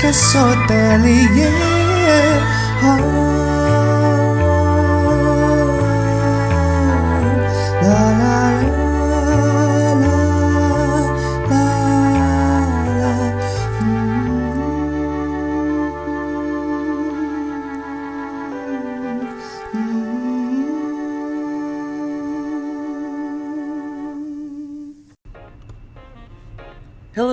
Hotelier podcast Hotelier ah. La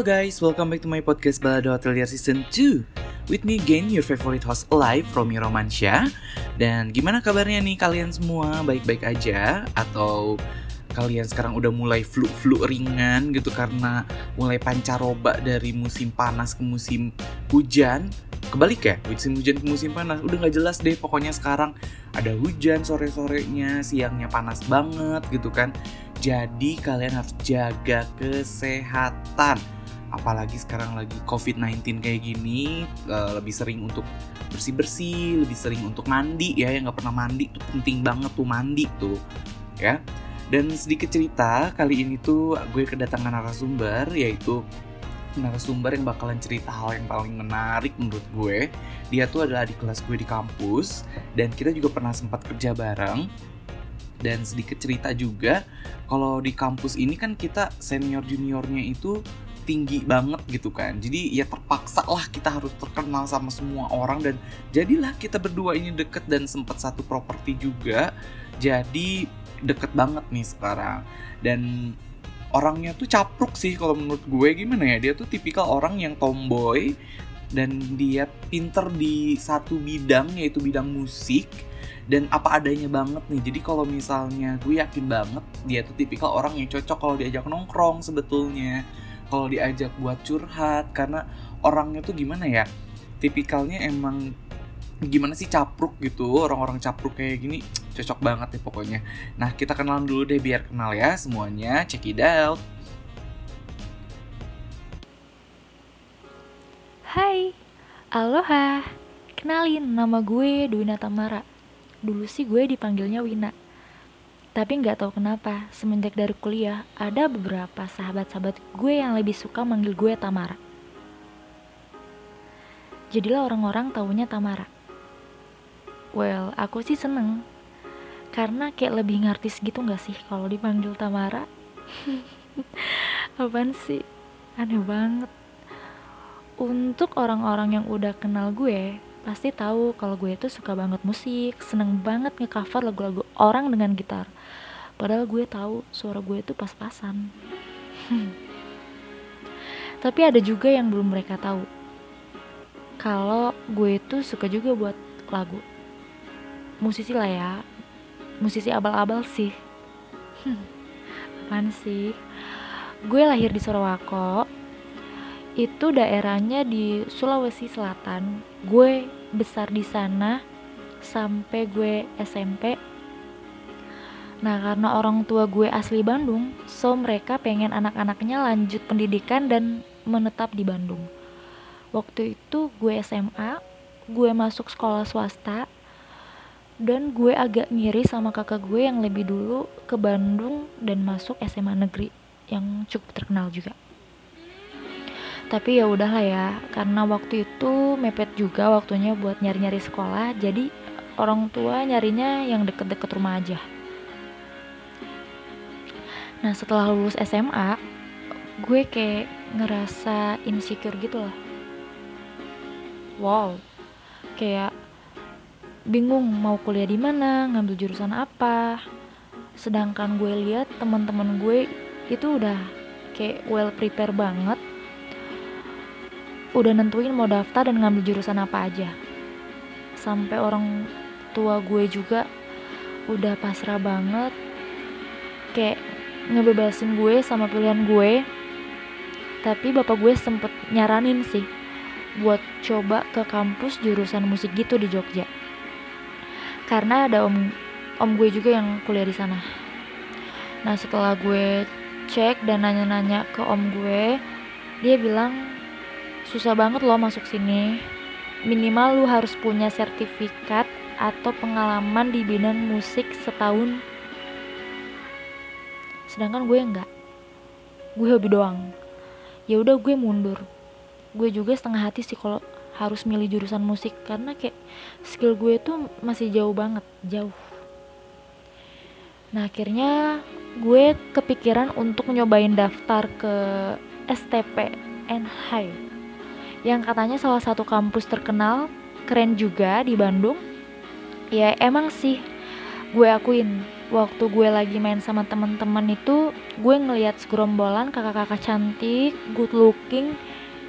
guys, welcome back to my podcast Balado Hotelier Season 2 With me again, your favorite host alive, Romi Romansyah. Dan gimana kabarnya nih kalian semua? Baik-baik aja? Atau kalian sekarang udah mulai flu-flu ringan gitu karena mulai pancaroba dari musim panas ke musim hujan? Kebalik ya, musim hujan ke musim panas. Udah gak jelas deh pokoknya sekarang ada hujan sore-sorenya, siangnya panas banget gitu kan. Jadi kalian harus jaga kesehatan apalagi sekarang lagi COVID-19 kayak gini eh, lebih sering untuk bersih-bersih, lebih sering untuk mandi ya yang nggak pernah mandi tuh penting banget tuh mandi tuh ya. Dan sedikit cerita kali ini tuh gue kedatangan narasumber yaitu narasumber yang bakalan cerita hal yang paling menarik menurut gue. Dia tuh adalah di kelas gue di kampus dan kita juga pernah sempat kerja bareng. Dan sedikit cerita juga, kalau di kampus ini kan kita senior juniornya itu tinggi banget gitu kan. Jadi ya terpaksa lah kita harus terkenal sama semua orang dan jadilah kita berdua ini deket dan sempat satu properti juga jadi deket banget nih sekarang. Dan orangnya tuh capruk sih kalau menurut gue gimana ya dia tuh tipikal orang yang tomboy dan dia pinter di satu bidang yaitu bidang musik dan apa adanya banget nih. Jadi kalau misalnya gue yakin banget dia tuh tipikal orang yang cocok kalau diajak nongkrong sebetulnya kalau diajak buat curhat karena orangnya tuh gimana ya tipikalnya emang gimana sih capruk gitu orang-orang capruk kayak gini cocok banget nih pokoknya nah kita kenalan dulu deh biar kenal ya semuanya check it out Hai, aloha. Kenalin, nama gue Duwina Tamara. Dulu sih gue dipanggilnya Wina. Tapi nggak tahu kenapa, semenjak dari kuliah, ada beberapa sahabat-sahabat gue yang lebih suka manggil gue Tamara. Jadilah orang-orang taunya Tamara. Well, aku sih seneng. Karena kayak lebih ngartis gitu gak sih kalau dipanggil Tamara? Apaan sih? Aneh banget untuk orang-orang yang udah kenal gue pasti tahu kalau gue itu suka banget musik, seneng banget ngecover lagu-lagu orang dengan gitar. Padahal gue tahu suara gue itu pas-pasan. Tapi ada juga yang belum mereka tahu. Kalau gue itu suka juga buat lagu. Musisi lah ya. Musisi abal-abal sih. Apaan sih? Gue lahir di Sorowako, itu daerahnya di Sulawesi Selatan. Gue besar di sana sampai gue SMP. Nah, karena orang tua gue asli Bandung, so mereka pengen anak-anaknya lanjut pendidikan dan menetap di Bandung. Waktu itu gue SMA, gue masuk sekolah swasta, dan gue agak ngiri sama kakak gue yang lebih dulu ke Bandung dan masuk SMA negeri yang cukup terkenal juga tapi ya udahlah ya karena waktu itu mepet juga waktunya buat nyari-nyari sekolah jadi orang tua nyarinya yang deket-deket rumah aja nah setelah lulus SMA gue kayak ngerasa insecure gitu loh. Wow. Kayak bingung mau kuliah di mana ngambil jurusan apa. Sedangkan gue lihat teman-teman gue itu udah kayak well prepare banget. Udah nentuin mau daftar dan ngambil jurusan apa aja. Sampai orang tua gue juga udah pasrah banget. Kayak ngebebasin gue sama pilihan gue tapi bapak gue sempet nyaranin sih buat coba ke kampus jurusan musik gitu di Jogja. Karena ada om om gue juga yang kuliah di sana. Nah setelah gue cek dan nanya-nanya ke om gue dia bilang susah banget loh masuk sini. Minimal lu harus punya sertifikat atau pengalaman di bidang musik setahun sedangkan gue enggak. Gue hobi doang. Ya udah gue mundur. Gue juga setengah hati sih kalau harus milih jurusan musik karena kayak skill gue tuh masih jauh banget jauh. Nah akhirnya gue kepikiran untuk nyobain daftar ke STP NHI yang katanya salah satu kampus terkenal keren juga di Bandung. Ya emang sih gue akuin waktu gue lagi main sama teman-teman itu gue ngelihat segerombolan kakak-kakak cantik good looking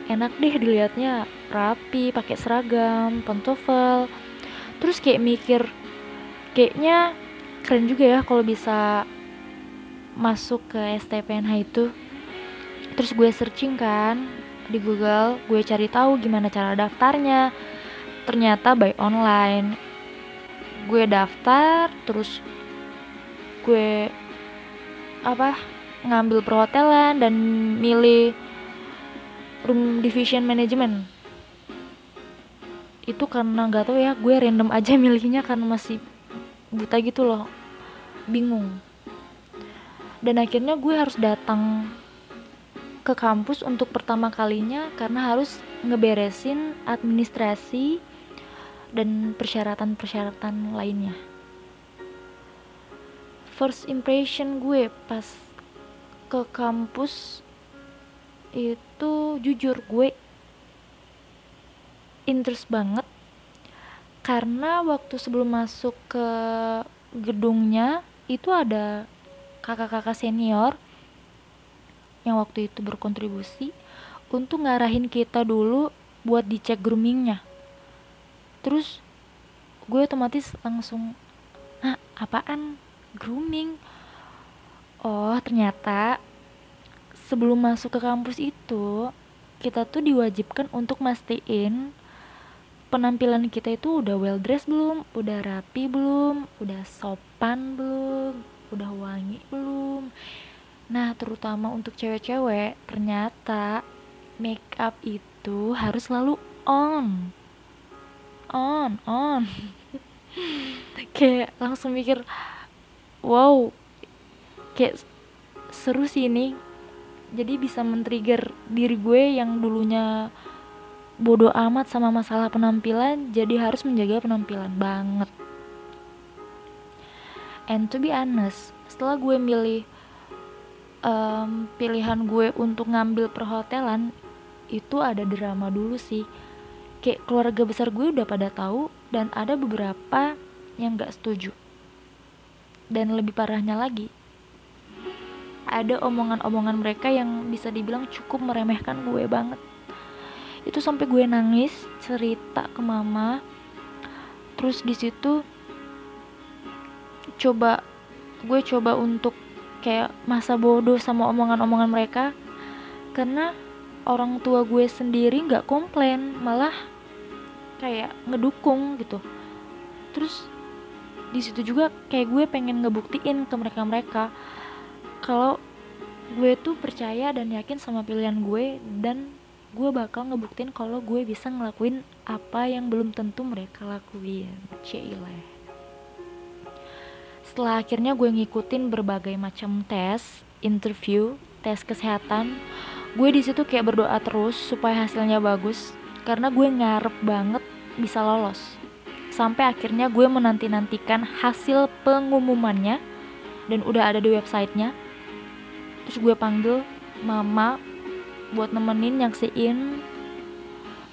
enak deh dilihatnya. Rapi pakai seragam pantofel. Terus kayak mikir kayaknya keren juga ya kalau bisa masuk ke STPNH itu. Terus gue searching kan di Google gue cari tahu gimana cara daftarnya. Ternyata by online. Gue daftar terus gue apa ngambil perhotelan dan milih room division management. Itu karena nggak tahu ya gue random aja milihnya karena masih buta gitu loh. Bingung. Dan akhirnya gue harus datang ke kampus untuk pertama kalinya karena harus ngeberesin administrasi dan persyaratan-persyaratan lainnya. First impression gue pas ke kampus itu jujur gue interest banget. Karena waktu sebelum masuk ke gedungnya itu ada kakak-kakak senior yang waktu itu berkontribusi untuk ngarahin kita dulu buat dicek groomingnya. Terus gue otomatis langsung ah apaan grooming oh ternyata sebelum masuk ke kampus itu kita tuh diwajibkan untuk mastiin penampilan kita itu udah well dressed belum, udah rapi belum, udah sopan belum, udah wangi belum. Nah, terutama untuk cewek-cewek, ternyata make up itu harus selalu on. On, on. kayak langsung mikir, wow, kayak seru sih ini. Jadi bisa men-trigger diri gue yang dulunya bodoh amat sama masalah penampilan jadi harus menjaga penampilan banget. And to be honest setelah gue milih um, pilihan gue untuk ngambil perhotelan itu ada drama dulu sih. Kayak keluarga besar gue udah pada tahu dan ada beberapa yang gak setuju dan lebih parahnya lagi ada omongan-omongan mereka yang bisa dibilang cukup meremehkan gue banget. Itu sampai gue nangis cerita ke mama. Terus di situ coba gue coba untuk kayak masa bodoh sama omongan-omongan mereka. Karena orang tua gue sendiri nggak komplain malah kayak ngedukung gitu. Terus di situ juga kayak gue pengen ngebuktiin ke mereka mereka kalau gue tuh percaya dan yakin sama pilihan gue dan gue bakal ngebuktiin kalau gue bisa ngelakuin apa yang belum tentu mereka lakuin. Cile setelah akhirnya gue ngikutin berbagai macam tes interview tes kesehatan gue di situ kayak berdoa terus supaya hasilnya bagus karena gue ngarep banget bisa lolos sampai akhirnya gue menanti-nantikan hasil pengumumannya dan udah ada di websitenya. Terus gue panggil mama buat nemenin nyaksiin.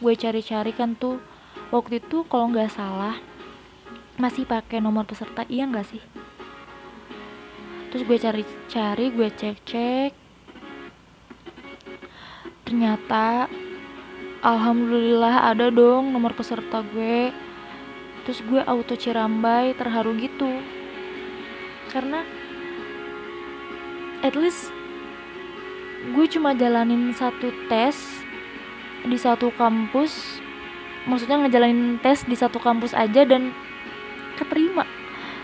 Gue cari-cari kan tuh waktu itu kalau nggak salah masih pakai nomor peserta iya nggak sih? Terus gue cari-cari gue cek-cek. Ternyata alhamdulillah ada dong nomor peserta gue terus gue auto cirambai terharu gitu. Karena at least gue cuma jalanin satu tes di satu kampus. Maksudnya ngejalanin tes di satu kampus aja dan keterima.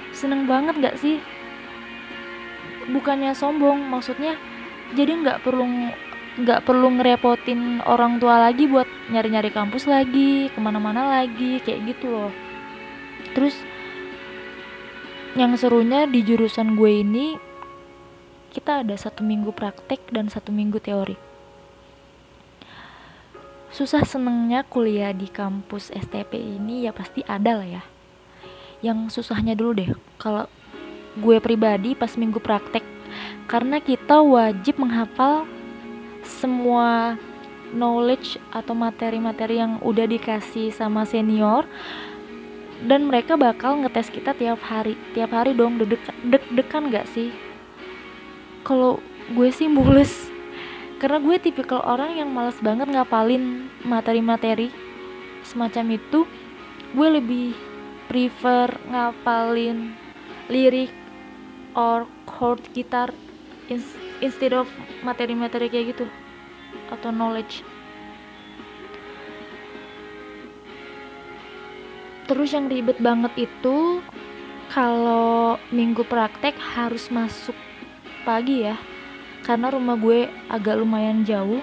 Seneng banget gak sih? Bukannya sombong maksudnya jadi nggak perlu nggak perlu ngerepotin orang tua lagi buat nyari-nyari kampus lagi ke mana-mana lagi kayak gitu loh terus yang serunya di jurusan gue ini kita ada satu minggu praktek dan satu minggu teori. Susah senengnya kuliah di kampus STP ini ya pasti ada lah ya. Yang susahnya dulu deh kalau gue pribadi pas minggu praktek. Karena kita wajib menghafal semua knowledge atau materi-materi yang udah dikasih sama senior dan mereka bakal ngetes kita tiap hari. Tiap hari dong deg deg-degan gak sih? Kalau gue sih mulus karena gue tipikal orang yang males banget ngapalin materi-materi. Semacam itu gue lebih prefer ngapalin lirik or chord gitar ins- instead of materi-materi kayak gitu atau knowledge terus yang ribet banget itu kalau minggu praktek harus masuk pagi ya. Karena rumah gue agak lumayan jauh.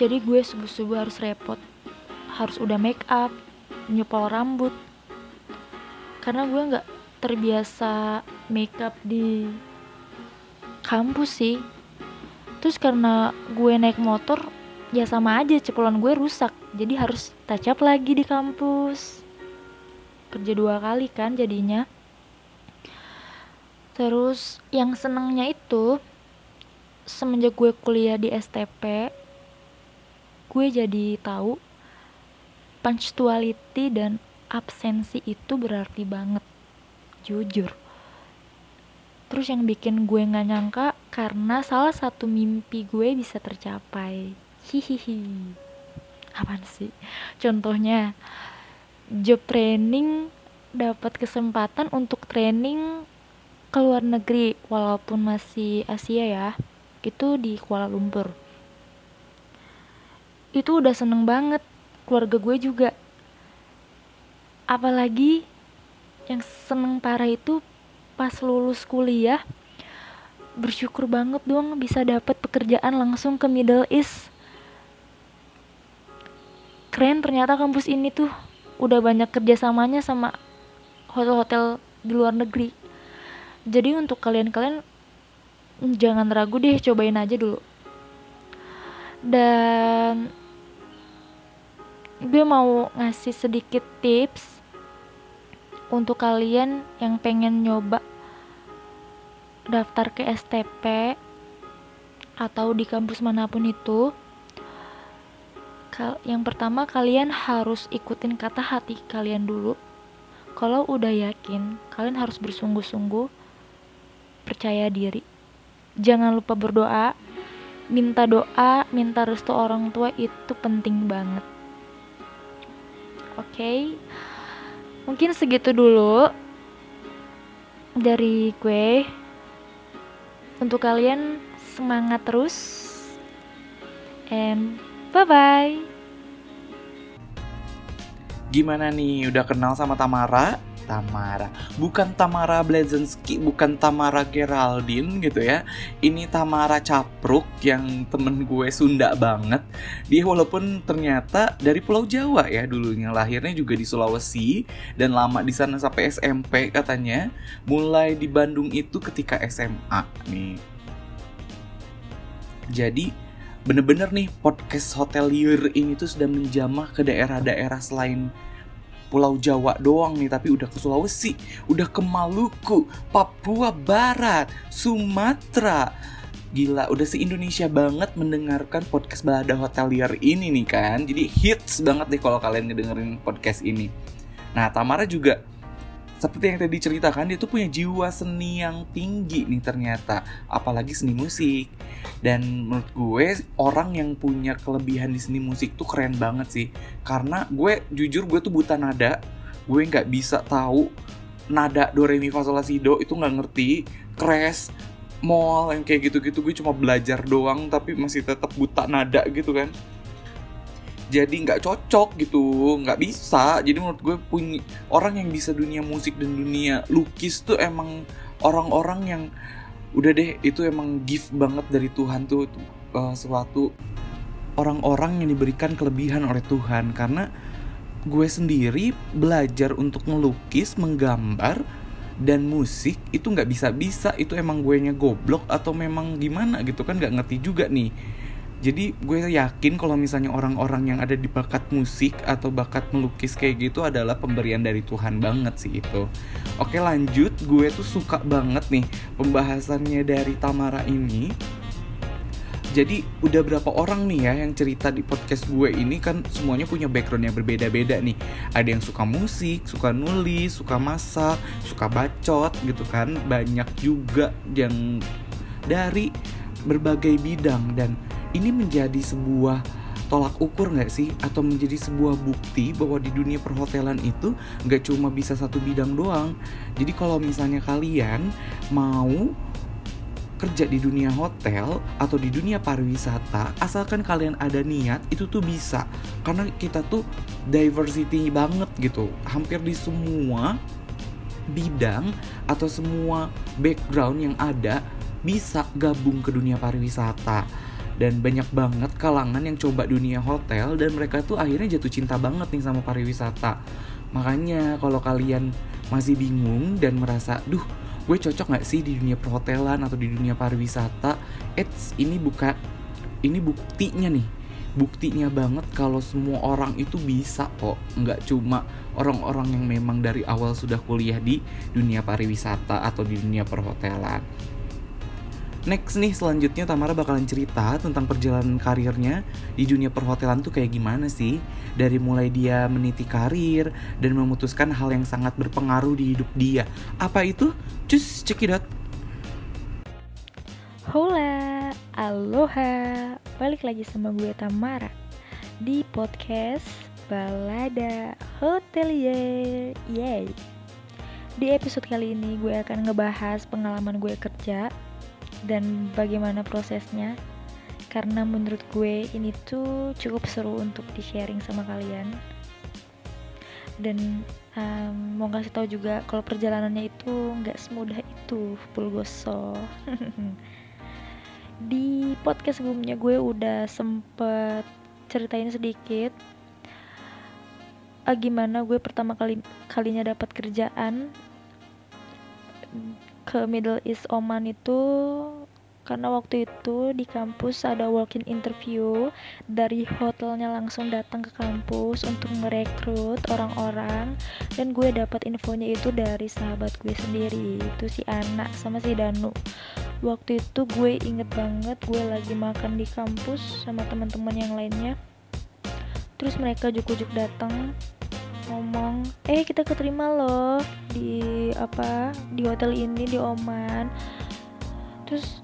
Jadi gue subuh-subuh harus repot. Harus udah make up nyepol rambut. Karena gue nggak terbiasa make up di kampus sih. Terus karena gue naik motor ya sama aja cepolan gue rusak. Jadi harus touch up lagi di kampus. Kerja dua kali kan jadinya. Terus yang senengnya itu semenjak gue kuliah di STP gue jadi tahu punctuality dan absensi itu berarti banget. Jujur. Terus yang bikin gue nggak nyangka karena salah satu mimpi gue bisa tercapai hihihi. Apaan sih? Contohnya job training dapat kesempatan untuk training ke luar negeri walaupun masih Asia ya itu di Kuala Lumpur. Itu udah seneng banget keluarga gue juga. Apalagi yang seneng parah itu pas lulus kuliah bersyukur banget dong bisa dapat pekerjaan langsung ke Middle East keren ternyata kampus ini tuh udah banyak kerjasamanya sama hotel-hotel di luar negeri. Jadi untuk kalian-kalian jangan ragu deh cobain aja dulu. Dan gue mau ngasih sedikit tips untuk kalian yang pengen nyoba daftar ke STP atau di kampus mana pun itu yang pertama kalian harus ikutin kata hati kalian dulu. Kalau udah yakin kalian harus bersungguh-sungguh percaya diri. Jangan lupa berdoa. Minta doa minta restu orang tua itu penting banget. Oke? Mungkin segitu dulu dari gue. Untuk kalian semangat terus. And bye bye Gimana nih, udah kenal sama Tamara? Tamara, bukan Tamara Blazensky, bukan Tamara Geraldine gitu ya. Ini Tamara Capruk yang temen gue Sunda banget. Dia walaupun ternyata dari Pulau Jawa ya dulunya, lahirnya juga di Sulawesi dan lama di sana sampai SMP katanya. Mulai di Bandung itu ketika SMA nih. Jadi bener-bener nih podcast hotelier ini tuh sudah menjamah ke daerah-daerah selain Pulau Jawa doang nih tapi udah ke Sulawesi, udah ke Maluku, Papua Barat, Sumatera. Gila, udah se-Indonesia banget mendengarkan podcast Balada Hotelier ini nih kan. Jadi hits banget deh kalau kalian ngedengerin podcast ini. Nah, Tamara juga seperti yang tadi ceritakan dia tuh punya jiwa seni yang tinggi nih ternyata. Apalagi seni musik. Dan menurut gue orang yang punya kelebihan di seni musik tuh keren banget sih. Karena gue jujur gue tuh buta nada. Gue nggak bisa tahu nada do re mi fa sol la si do itu nggak ngerti. Crash mall yang kayak gitu-gitu. Gue cuma belajar doang tapi masih tetap buta nada gitu kan jadi nggak cocok gitu nggak bisa. Jadi menurut gue punya orang yang bisa dunia musik dan dunia lukis tuh emang orang-orang yang udah deh itu emang gift banget dari Tuhan tuh uh, suatu orang-orang yang diberikan kelebihan oleh Tuhan. Karena gue sendiri belajar untuk melukis menggambar dan musik itu nggak bisa bisa itu emang gue nya goblok atau memang gimana gitu kan nggak ngerti juga nih jadi gue yakin kalau misalnya orang-orang yang ada di bakat musik atau bakat melukis kayak gitu adalah pemberian dari Tuhan banget sih itu. Oke lanjut, gue tuh suka banget nih pembahasannya dari Tamara ini. Jadi udah berapa orang nih ya yang cerita di podcast gue ini kan semuanya punya background yang berbeda-beda nih. Ada yang suka musik, suka nulis, suka masak, suka bacot gitu kan. Banyak juga yang dari berbagai bidang dan ini menjadi sebuah tolak ukur nggak sih? Atau menjadi sebuah bukti bahwa di dunia perhotelan itu nggak cuma bisa satu bidang doang. Jadi kalau misalnya kalian mau kerja di dunia hotel atau di dunia pariwisata asalkan kalian ada niat itu tuh bisa. Karena kita tuh diversity banget gitu. Hampir di semua bidang atau semua background yang ada bisa gabung ke dunia pariwisata dan banyak banget kalangan yang coba dunia hotel dan mereka tuh akhirnya jatuh cinta banget nih sama pariwisata. Makanya kalau kalian masih bingung dan merasa duh gue cocok nggak sih di dunia perhotelan atau di dunia pariwisata? It's ini buka ini buktinya nih. Buktinya banget kalau semua orang itu bisa kok. Nggak cuma orang-orang yang memang dari awal sudah kuliah di dunia pariwisata atau di dunia perhotelan Next nih selanjutnya Tamara bakalan cerita tentang perjalanan karirnya di dunia perhotelan tuh kayak gimana sih? Dari mulai dia meniti karir dan memutuskan hal yang sangat berpengaruh di hidup dia. Apa itu? Cus, out. Hola, aloha. Balik lagi sama gue Tamara. Di podcast Balada Hotelier. Yay. Di episode kali ini gue akan ngebahas pengalaman gue kerja dan bagaimana prosesnya. Karena menurut gue ini tuh cukup seru untuk di sharing sama kalian. Dan um, mau kasih tahu juga kalau perjalanannya itu nggak semudah itu pulgoso di podcast sebelumnya gue udah sempet ceritain sedikit uh, gimana gue pertama kali kalinya dapat kerjaan ke Middle East Oman itu karena waktu itu di kampus ada walk-in interview dari hotelnya langsung datang ke kampus untuk merekrut orang-orang dan gue dapat infonya itu dari sahabat gue sendiri itu si anak sama si Danu. Waktu itu gue inget banget gue lagi makan di kampus sama teman-teman yang lainnya. Terus mereka juk-juk datang ngomong eh kita keterima loh di apa di hotel ini di Oman. Terus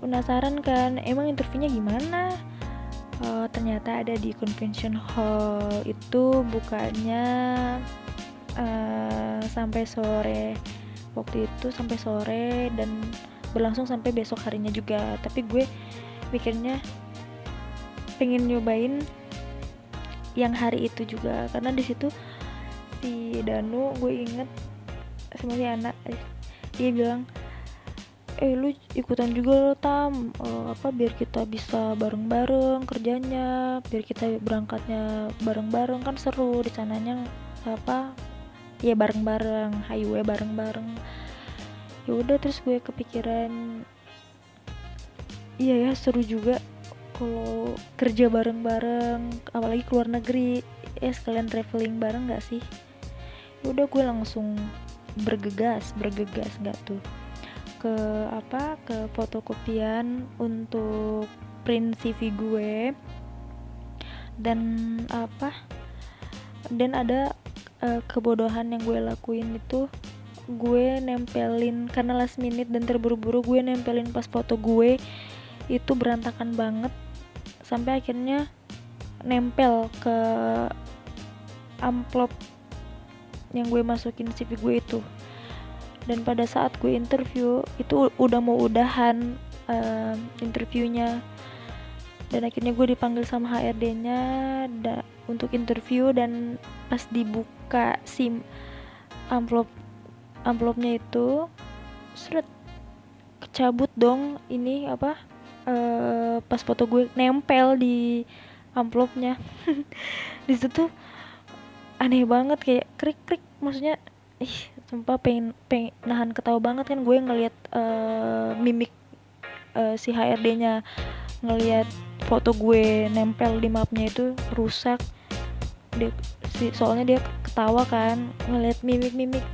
penasaran kan emang interviewnya gimana? Oh, ternyata ada di convention hall. Itu bukanya uh, sampai sore. Waktu itu sampai sore dan berlangsung sampai besok harinya juga. Tapi gue mikirnya pengen nyobain yang hari itu juga. Karena di situ si Danu gue inget sama si anak dia bilang eh lu ikutan juga lo tam. Uh, apa biar kita bisa bareng-bareng kerjanya biar kita berangkatnya bareng-bareng kan seru di sananya apa ya bareng-bareng highway bareng-bareng. Ya udah terus gue kepikiran iya ya seru juga kalau kerja bareng-bareng apalagi keluar negeri. Ya sekalian traveling bareng gak sih udah gue langsung bergegas bergegas nggak tuh? Ke apa? Ke fotokopian untuk print CV gue. Dan apa? Dan ada uh, kebodohan yang gue lakuin itu gue nempelin karena last minute dan terburu-buru gue nempelin pas foto gue itu berantakan banget. Sampai akhirnya nempel ke amplop yang gue masukin CV gue itu. Dan pada saat gue interview itu udah mau udahan uh, interviewnya. Dan akhirnya gue dipanggil sama HRD-nya da, untuk interview dan pas dibuka sim amplop amplopnya itu seret kecabut dong ini apa uh, pas foto gue nempel di amplopnya. Di situ aneh banget kayak krik krik maksudnya ih sumpah pengen, pengen nahan ketawa banget kan gue ngeliat eh, mimik eh, si HRD-nya ngeliat foto gue nempel di mapnya itu rusak. Dia si, soalnya dia ketawa kan ngeliat mimik-mimik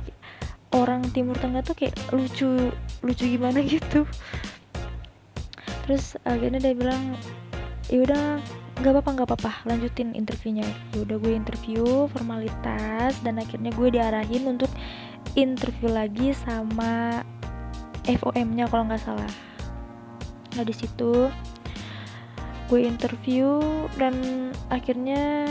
orang Timur Tengah tuh kayak lucu lucu gimana gitu. Terus akhirnya dia bilang yaudah nggak apa-apa nggak apa-apa. Lanjutin interviewnya. Yaudah gue interview formalitas dan akhirnya gue diarahin untuk interview lagi sama FOM-nya kalau nggak salah. Nah di situ gue interview dan akhirnya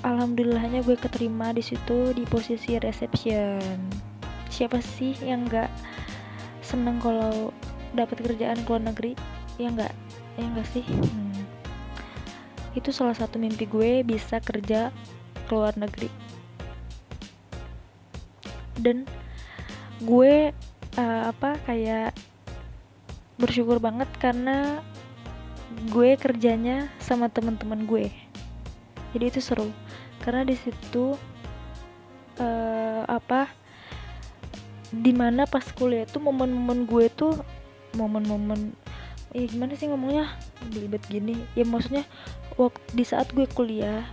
alhamdulillahnya gue keterima di situ di posisi reception. Siapa sih yang nggak seneng kalau dapat kerjaan ke luar negeri? Ya nggak? Ya nggak sih? Hmm. Itu salah satu mimpi gue bisa kerja ke luar negeri. Dan gue eh, apa kayak bersyukur banget karena gue kerjanya sama teman-teman gue. Jadi itu seru. Karena di situ eh, apa di mana pas kuliah tuh momen-momen gue tuh momen-momen ya gimana sih ngomongnya? Belibet gini. Ya maksudnya waktu di saat gue kuliah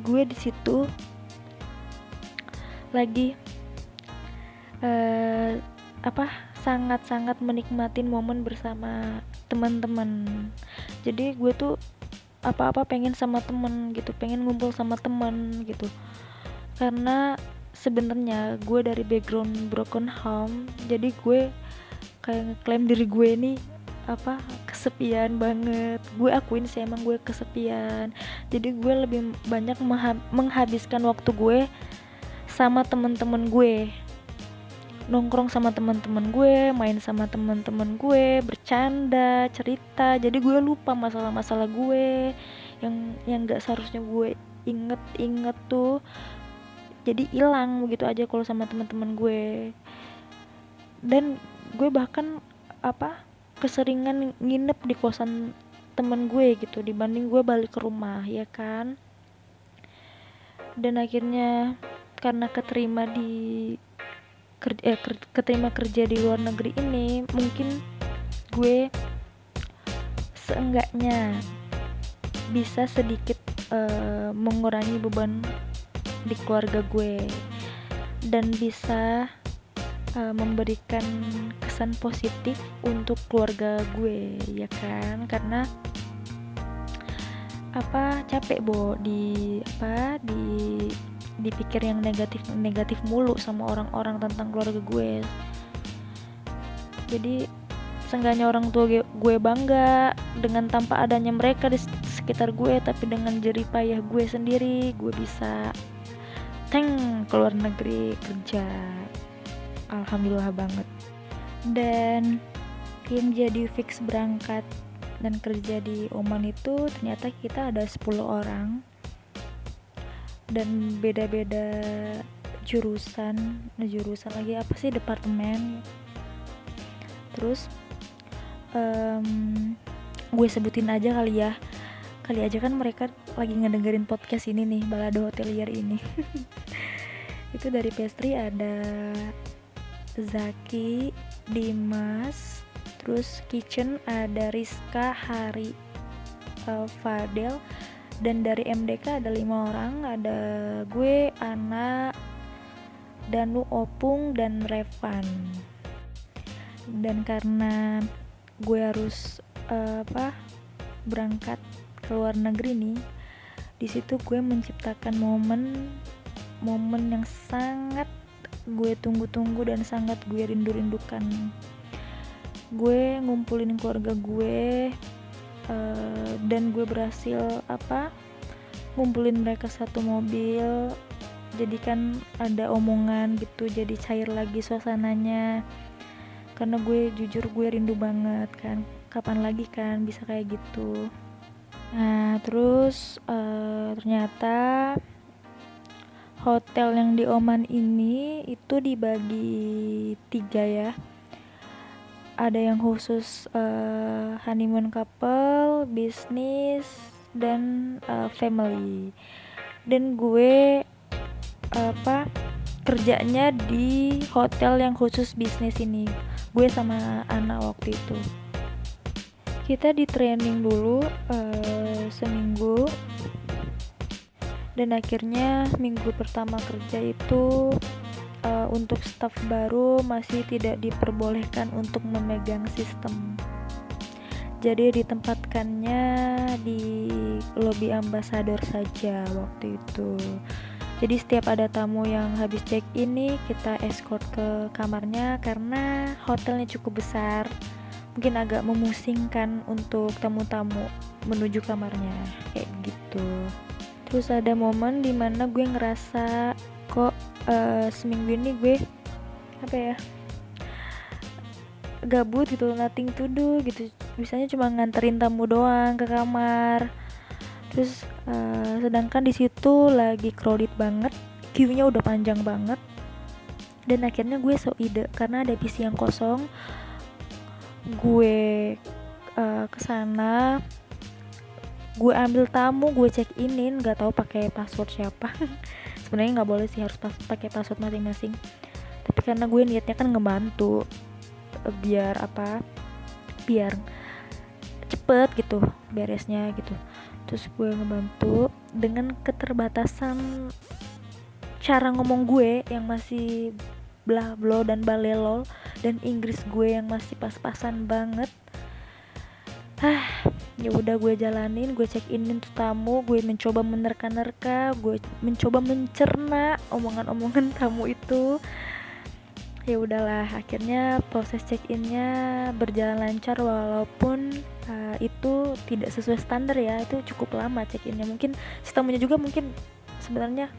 gue di situ lagi eh apa sangat-sangat menikmatin momen bersama teman-teman. Jadi gue tuh apa-apa pengen sama temen gitu pengen ngumpul sama temen gitu. Karena sebenarnya gue dari background broken home jadi gue kayak ngeklaim diri gue nih apa kesepian banget gue akuin sih emang gue kesepian jadi gue lebih banyak mengha- menghabiskan waktu gue sama temen-temen gue nongkrong sama teman-teman gue, main sama teman-teman gue, bercanda, cerita. Jadi gue lupa masalah-masalah gue yang yang gak seharusnya gue inget-inget tuh. Jadi hilang begitu aja kalau sama teman-teman gue. Dan gue bahkan apa keseringan nginep di kosan temen gue gitu dibanding gue balik ke rumah ya kan? Dan akhirnya karena keterima di ker- eh, keterima kerja di luar negeri ini mungkin gue seenggaknya bisa sedikit eh, mengurangi beban di keluarga gue. Dan bisa eh, memberikan kesan positif untuk keluarga gue ya kan? Karena apa capek bo. Di apa di dipikir yang negatif negatif mulu sama orang-orang tentang keluarga gue. Jadi seenggaknya orang tua gue bangga dengan tanpa adanya mereka di sekitar gue tapi dengan jerih payah gue sendiri gue bisa teng keluar negeri kerja alhamdulillah banget. Dan yang jadi fix berangkat dan kerja di Oman itu ternyata kita ada 10 orang. Dan beda-beda jurusan nah, jurusan lagi apa sih departemen. Terus em, gue sebutin aja kali ya. Kali aja kan mereka lagi ngedengerin podcast ini nih balado hotelier ini. Itu dari pastry ada Zaki Dimas terus kitchen ada Rizka Hari eh, Fadel dan dari MDK ada lima orang. Ada gue Ana Danu Opung dan Revan. Dan karena gue harus eh, apa berangkat ke luar negeri nih di situ gue menciptakan momen momen yang sangat gue tunggu-tunggu dan sangat gue rindu-rindukan. Gue ngumpulin keluarga gue eh, dan gue berhasil apa ngumpulin mereka satu mobil. Jadi kan ada omongan gitu jadi cair lagi suasananya. Karena gue jujur gue rindu banget kan. Kapan lagi kan bisa kayak gitu. Nah terus eh, ternyata hotel yang di Oman ini itu dibagi tiga ya. Ada yang khusus eh, honeymoon couple, bisnis, dan eh, family. Dan gue apa kerjanya di hotel yang khusus bisnis ini. Gue sama anak waktu itu. Kita di training dulu uh, seminggu dan akhirnya minggu pertama kerja itu uh, untuk staff baru masih tidak diperbolehkan untuk memegang sistem. Jadi ditempatkannya di lobby ambasador saja waktu itu. Jadi setiap ada tamu yang habis check ini kita escort ke kamarnya karena hotelnya cukup besar. Mungkin agak memusingkan untuk tamu-tamu menuju kamarnya. Kayak gitu terus ada momen di mana gue ngerasa kok uh, seminggu ini gue apa ya gabut gitu nothing to do gitu. Misalnya cuma nganterin tamu doang ke kamar. Terus uh, sedangkan di situ lagi crowded banget queue-nya udah panjang banget. Dan akhirnya gue so ide karena ada PC yang kosong gue uh, ke sana gue ambil tamu gue check inin nggak tahu pakai password siapa. Sebenarnya nggak boleh sih harus pas pakai password masing-masing. Tapi karena gue niatnya kan ngebantu biar apa biar cepet gitu beresnya gitu. Terus gue ngebantu dengan keterbatasan cara ngomong gue yang masih blah blo dan balelol dan Inggris gue yang masih pas-pasan banget ah ya udah gue jalanin gue check in tuh tamu gue mencoba menerka-nerka gue mencoba mencerna omongan-omongan tamu itu. Ya udahlah akhirnya proses check innya berjalan lancar walaupun uh, itu tidak sesuai standar ya itu cukup lama check innya mungkin sistemnya juga mungkin sebenarnya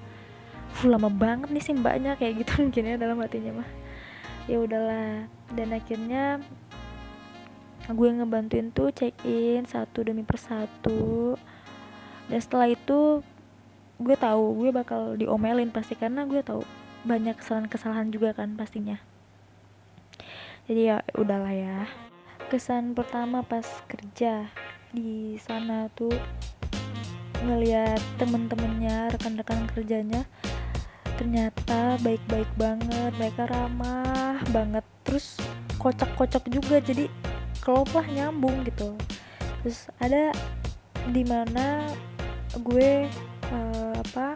uh, lama banget nih sih mbaknya kayak gitu mungkin ya dalam hatinya mah. Ya udahlah dan akhirnya gue ngebantuin tuh check in satu demi persatu. Dan setelah itu gue tahu gue bakal diomelin pasti karena gue tahu banyak kesalahan-kesalahan juga kan pastinya. Jadi ya udahlah ya. Kesan pertama pas kerja di sana tuh ngeliat temen-temennya rekan-rekan kerjanya ternyata baik-baik banget mereka ramah banget terus kocak-kocak juga. Jadi klop lah nyambung gitu terus ada di mana gue uh, apa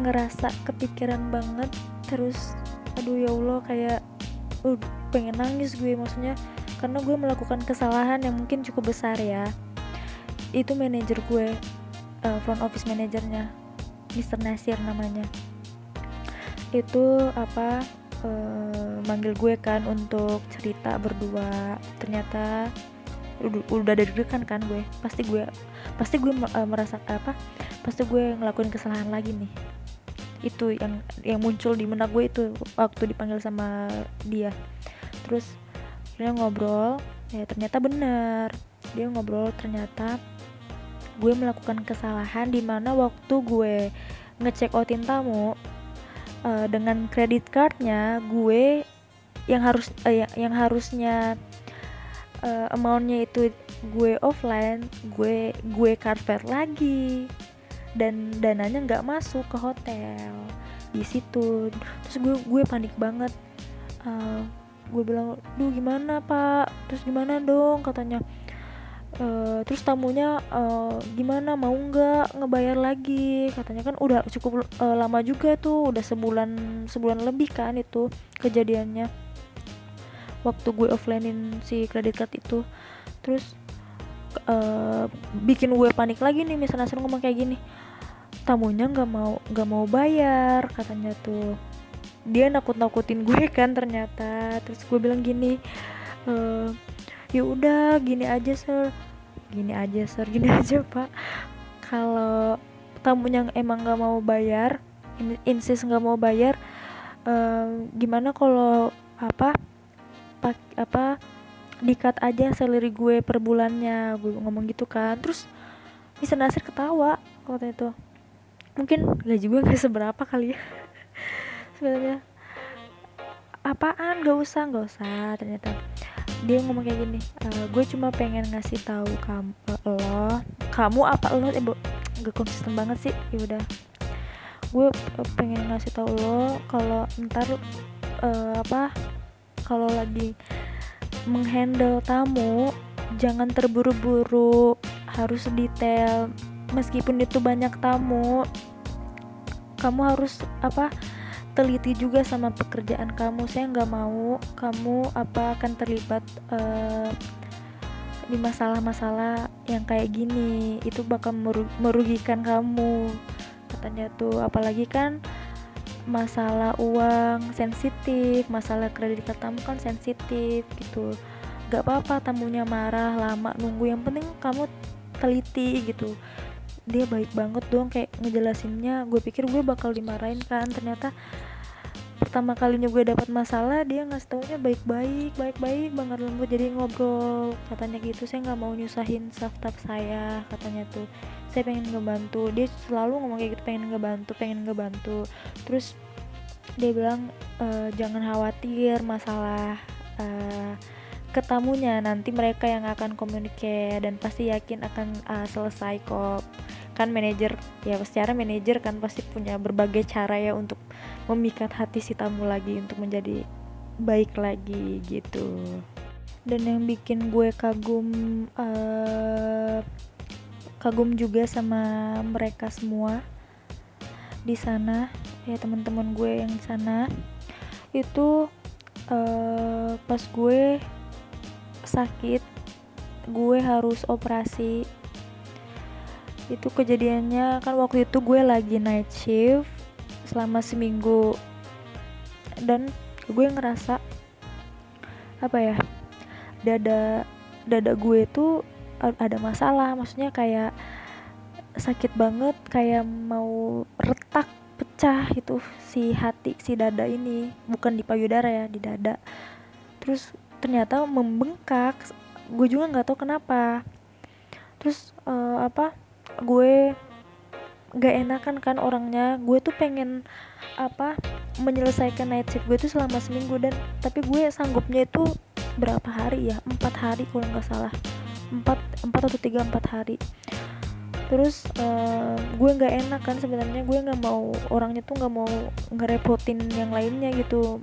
ngerasa kepikiran banget terus aduh ya Allah kayak uh, pengen nangis gue maksudnya karena gue melakukan kesalahan yang mungkin cukup besar ya itu manajer gue uh, front office manajernya Mr. Nasir namanya itu apa uh, manggil gue kan untuk cerita berdua. Ternyata udah, udah dari kan kan gue. Pasti gue pasti gue uh, merasa apa pasti gue ngelakuin kesalahan lagi nih. Itu yang yang muncul di benak gue itu waktu dipanggil sama dia. Terus dia ngobrol ya ternyata benar. Dia ngobrol ternyata gue melakukan kesalahan di mana waktu gue ngecek outin tamu uh, dengan kredit cardnya gue yang harus uh, yang, yang harusnya uh, amountnya itu gue offline gue gue card lagi. Dan dananya nggak masuk ke hotel. Di situ. Terus gue gue panik banget. Uh, gue bilang duh gimana pak? Terus gimana dong? Katanya Uh, terus tamunya uh, gimana mau nggak ngebayar lagi? Katanya kan udah cukup uh, lama juga tuh udah sebulan sebulan lebih kan itu kejadiannya. Waktu gue offlinein si kredit card itu. Terus uh, bikin gue panik lagi nih misalnya Nasir ngomong kayak gini tamunya nggak mau nggak mau bayar katanya tuh. Dia nakut nakutin gue kan ternyata. Terus gue bilang gini e, ya udah gini aja sir. Gini aja sir gini aja pak. Kalau tamunya emang nggak mau bayar insist nggak mau bayar uh, gimana kalau apa pak apa dikat aja salary gue per bulannya? Gue ngomong gitu kan. Terus bisa Nasir ketawa waktu itu. Mungkin gaji gue gak seberapa kali ya. Sebenarnya apaan? Gak usah gak usah ternyata dia ngomong kayak gini e, gue cuma pengen ngasih tahu kamu lo kamu apa lo? Eh, gak konsisten banget sih ya udah. Gue eh, pengen ngasih tau lo kalau ntar eh, apa kalau lagi menghandle tamu jangan terburu-buru harus detail meskipun itu banyak tamu kamu harus apa teliti juga sama pekerjaan kamu. Saya nggak mau kamu apa akan terlibat eh, di masalah-masalah yang kayak gini. Itu bakal meru- merugikan kamu katanya tuh. Apalagi kan masalah uang sensitif masalah kredit card tamu kan sensitif gitu. Gak apa-apa tamunya marah lama nunggu. Yang penting kamu teliti gitu dia baik banget dong kayak ngejelasinnya. Gue pikir gue bakal dimarahin kan. Ternyata pertama kalinya gue dapat masalah dia ngasih taunya baik-baik baik-baik banget lembut. Jadi ngobrol katanya gitu. Saya nggak mau nyusahin staff staff saya katanya tuh. Saya pengen ngebantu. Dia selalu ngomong kayak gitu pengen ngebantu pengen ngebantu. Terus dia bilang "Eh, jangan khawatir masalah eh, ketamunya. Nanti mereka yang akan komunikasi dan pasti yakin akan eh, selesai kok kan manajer ya secara manajer kan pasti punya berbagai cara ya untuk memikat hati si tamu lagi untuk menjadi baik lagi gitu. Dan yang bikin gue kagum eh, kagum juga sama mereka semua di sana ya teman-teman gue yang di sana itu eh, pas gue sakit gue harus operasi itu kejadiannya kan waktu itu gue lagi night shift selama seminggu. Dan gue ngerasa apa ya dada dada gue a- ada masalah. Maksudnya kayak sakit banget kayak mau retak pecah itu si hati si dada ini. Bukan di payudara ya di dada. Terus ternyata membengkak. Gue juga nggak tahu kenapa. Terus eh, apa gue gak enakan kan orangnya. Gue tuh pengen apa menyelesaikan night shift gue tuh selama seminggu. Dan tapi gue sanggupnya itu berapa hari ya? Empat hari kalau nggak salah. Empat empat atau tiga empat hari. Terus eh, gue nggak enak kan sebenarnya. Gue nggak mau orangnya tuh nggak mau ngerepotin yang lainnya gitu.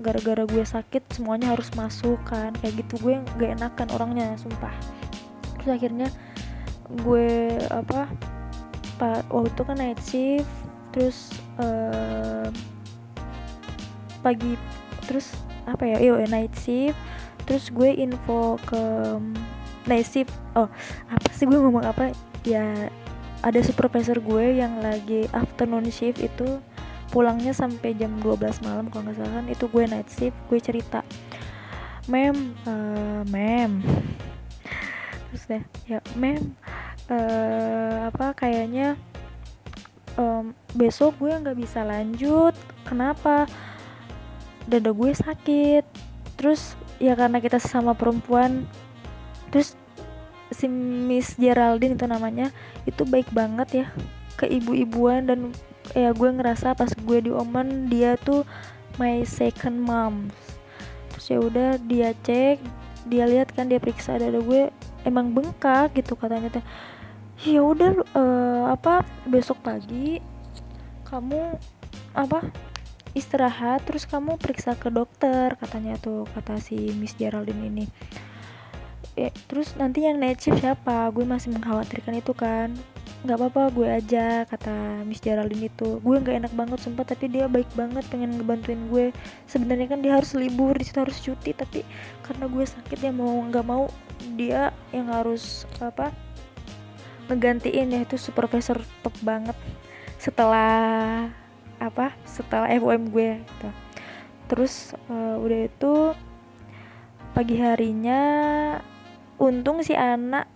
Gara-gara gue sakit semuanya harus masuk kan. Kayak gitu gue nggak enakan orangnya sumpah. Terus akhirnya gue apa pak waktu kan night shift terus eh, pagi terus apa ya iya night shift terus gue info ke night shift oh apa sih gue ngomong apa? Ya ada supervisor gue yang lagi afternoon shift itu pulangnya sampai jam 12 malam kalau nggak salah kan itu gue night shift gue cerita. Mem eh, mem. Terus deh ya mem eh, apa kayaknya em, besok gue nggak bisa lanjut. Kenapa? Dada gue sakit. Terus ya karena kita sesama perempuan terus si Miss Geraldine itu namanya itu baik banget ya ke ibu-ibuan. Dan ya gue ngerasa pas gue diomen dia tuh my second mom. Terus ya udah dia cek dia lihat kan dia periksa dada gue emang bengkak gitu katanya teh ya udah eh, apa besok pagi kamu apa istirahat terus kamu periksa ke dokter katanya tuh kata si Miss Geraldine ini. Eh, terus nanti yang night shift siapa? Gue masih mengkhawatirkan itu kan. Nggak apa-apa gue aja kata Miss Geraldine itu. Gue nggak enak banget sumpah tapi dia baik banget pengen ngebantuin gue. Sebenarnya kan dia harus libur di harus cuti tapi karena gue sakit ya mau nggak mau dia yang harus apa ngegantiin ya itu supervisor top banget setelah apa setelah FOM gue gitu. terus eh, udah itu pagi harinya untung si anak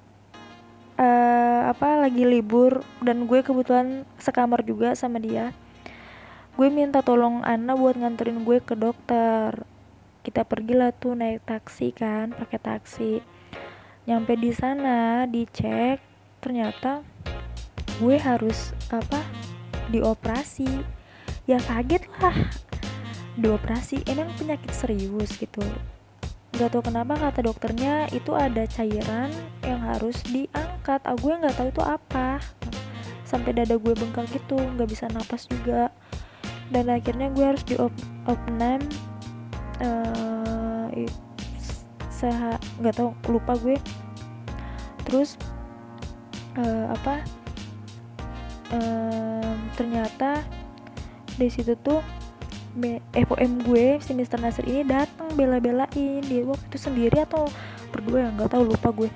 eh, apa lagi libur dan gue kebetulan sekamar juga sama dia. Gue minta tolong Ana buat nganterin gue ke dokter. Kita pergilah tuh naik taksi kan pakai taksi. Nyampe di sana dicek ternyata gue harus apa dioperasi. Ya kaget lah dioperasi emang penyakit serius gitu. Nggak tahu kenapa kata dokternya itu ada cairan yang harus diangkat. Ah gue nggak tahu itu apa. Sampai dada gue bengkak gitu nggak bisa napas juga. Dan akhirnya gue harus di op opnam uh, seha nggak tahu lupa gue. Terus uh, apa? Um, ternyata di situ tuh FOM gue si Mister Nasir ini datang bela-belain. Dia waktu itu sendiri atau berdua ya? Nggak tahu lupa gue.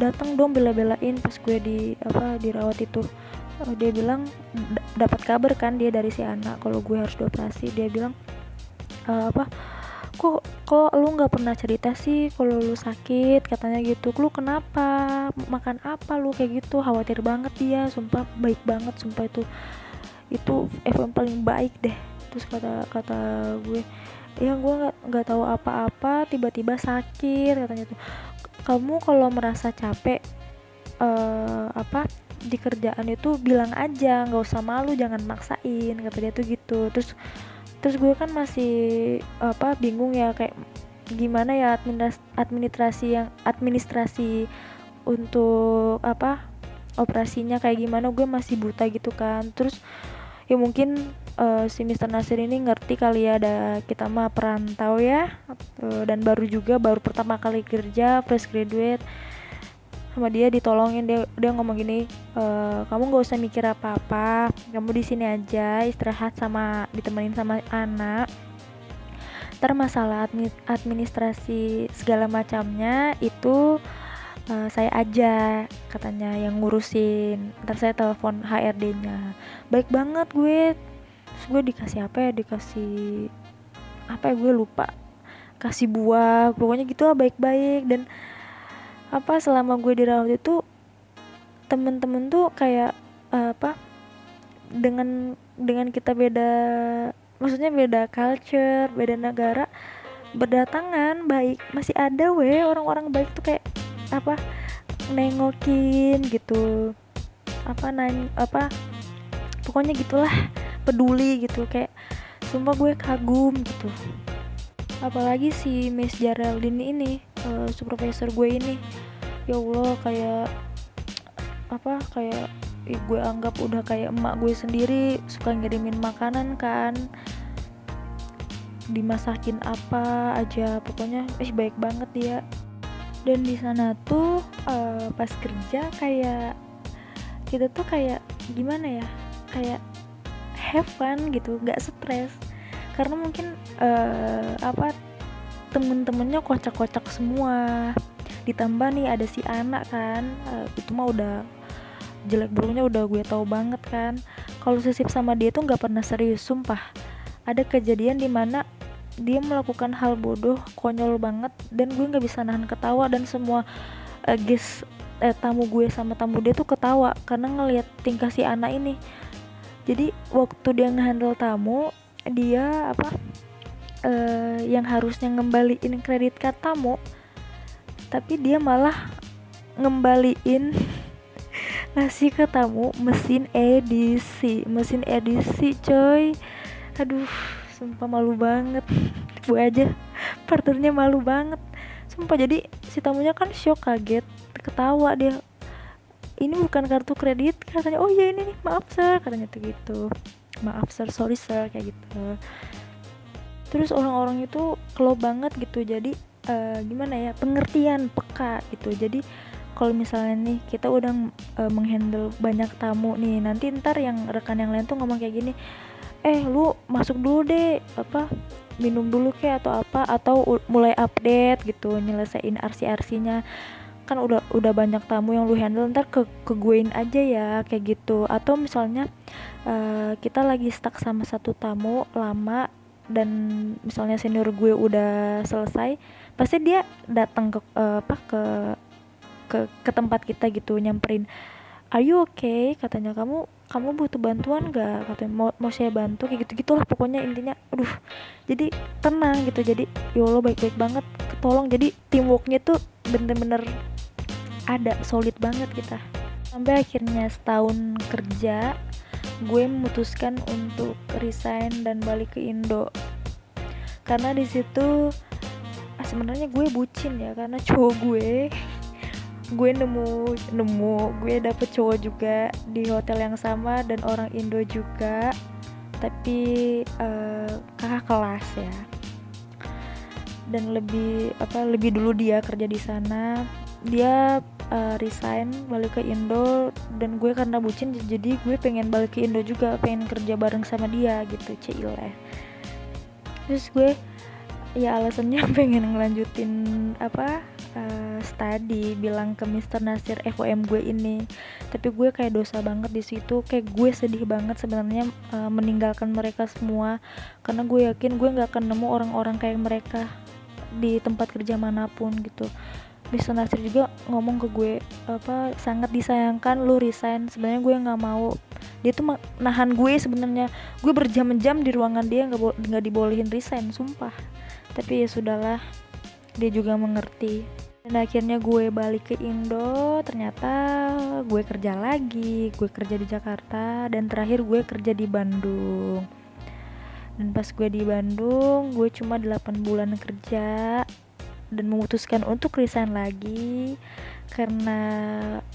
Datang dong bela-belain pas gue di apa dirawat itu. Uh, dia bilang dapat kabar kan dia dari si anak kalau gue harus dioperasi. Dia bilang uh, apa kok kok lu nggak pernah cerita sih kalau lu sakit? Katanya gitu. Lu kenapa? Makan apa lu? Kayak gitu. Khawatir banget dia. Sumpah baik banget. Sumpah itu itu FM paling baik deh. Terus kata kata gue ya gue nggak nggak tahu apa-apa. Tiba-tiba sakit katanya tuh. Kamu kalau merasa capek uh, apa di kerjaan itu bilang aja. Nggak usah malu. Jangan maksain kata dia tuh gitu. Terus terus gue kan masih apa bingung ya kayak gimana ya administrasi yang administrasi untuk apa operasinya kayak gimana gue masih buta gitu kan terus ya mungkin uh, si Mr. Nasir ini ngerti kali ya ada kita mah perantau ya uh, dan baru juga baru pertama kali kerja fresh graduate sama dia ditolongin dia dia ngomong gini e, kamu nggak usah mikir apa apa kamu di sini aja istirahat sama ditemenin sama anak. Ntar masalah administrasi segala macamnya itu uh, saya aja katanya yang ngurusin. Ntar saya telepon HRD-nya baik banget gue. Terus gue dikasih apa ya dikasih apa ya gue lupa. Kasih buah pokoknya gitu lah baik-baik. Dan apa selama gue dirawat itu temen-temen tuh kayak uh, apa dengan dengan kita beda maksudnya beda culture beda negara berdatangan baik masih ada weh orang-orang baik tuh kayak apa nengokin gitu apa nanya apa pokoknya gitulah peduli gitu kayak sumpah gue kagum gitu. Apalagi si Miss Geraldine ini uh, supervisor gue ini. Ya Allah kayak apa kayak eh, gue anggap udah kayak emak gue sendiri suka ngirimin makanan kan. Dimasakin apa aja pokoknya eh baik banget dia. Dan di sana tuh uh, pas kerja kayak kita tuh kayak gimana ya kayak have fun gitu nggak stres. Karena mungkin uh, apa temen-temennya kocak-kocak semua. Ditambah nih ada si anak kan uh, itu mah udah jelek buruknya udah gue tahu banget kan. Kalau sisip sama dia tuh nggak pernah serius sumpah. Ada kejadian di mana dia melakukan hal bodoh konyol banget dan gue nggak bisa nahan ketawa dan semua uh, guys eh, tamu gue sama tamu dia tuh ketawa karena ngelihat tingkah si anak ini. Jadi waktu dia ngehandle tamu dia apa uh, yang harusnya ngembaliin kredit card tamu tapi dia malah ngembaliin ngasih ke tamu mesin edisi mesin edisi coy. Aduh sumpah malu banget. Gue aja partnernya malu banget. Sumpah jadi si tamunya kan shock kaget ketawa dia. Ini bukan kartu kredit? Katanya oh iya ini nih maaf sir. Katanya tuh gitu. Maaf sir sorry sir kayak gitu terus orang-orang itu kelo banget gitu. Jadi uh, gimana ya pengertian peka gitu. Jadi kalau misalnya nih kita udah uh, menghandle banyak tamu nih nanti ntar yang rekan yang lain tuh ngomong kayak gini eh lu masuk dulu deh apa minum dulu kayak atau apa atau mulai update gitu nyelesain RC-RC-nya kan udah udah banyak tamu yang lu handle ntar ke ke guein aja ya kayak gitu. Atau misalnya uh, kita lagi stuck sama satu tamu lama dan misalnya senior gue udah selesai pasti dia datang ke uh, apa ke ke ke tempat kita gitu nyamperin are you okay? Katanya kamu kamu butuh bantuan gak katanya mau mau saya bantu? Kayak gitu gitulah pokoknya intinya. Aduh jadi tenang gitu jadi ya Allah baik-baik banget ketolong jadi teamworknya tuh bener-bener ada solid banget kita. Sampai akhirnya setahun kerja gue memutuskan untuk resign dan balik ke Indo. Karena di situ ah, sebenarnya gue bucin ya karena cowok gue gue nemu nemu gue dapet cowok juga di hotel yang sama dan orang Indo juga. Tapi eh, kakak kelas ya. Dan lebih apa lebih dulu dia kerja di sana. Dia eh, resign balik ke Indo dan gue karena bucin jadi gue pengen balik ke Indo juga pengen kerja bareng sama dia gitu cile terus gue ya alasannya pengen ngelanjutin apa eh, study bilang ke Mr. Nasir FOM gue ini. Tapi gue kayak dosa banget di situ kayak gue sedih banget sebenarnya eh, meninggalkan mereka semua. Karena gue yakin gue nggak akan nemu orang-orang kayak mereka di tempat kerja mana pun gitu Mr. Nasir juga ngomong ke gue apa sangat disayangkan lu resign. Sebenarnya gue nggak mau. Dia tuh nahan gue sebenarnya. Gue berjam-jam di ruangan dia nggak nggak dibolehin resign sumpah. Tapi ya sudahlah dia juga mengerti. Dan akhirnya gue balik ke Indo ternyata gue kerja lagi. Gue kerja di Jakarta dan terakhir gue kerja di Bandung. Dan pas gue di Bandung gue cuma 8 bulan kerja dan memutuskan untuk resign lagi karena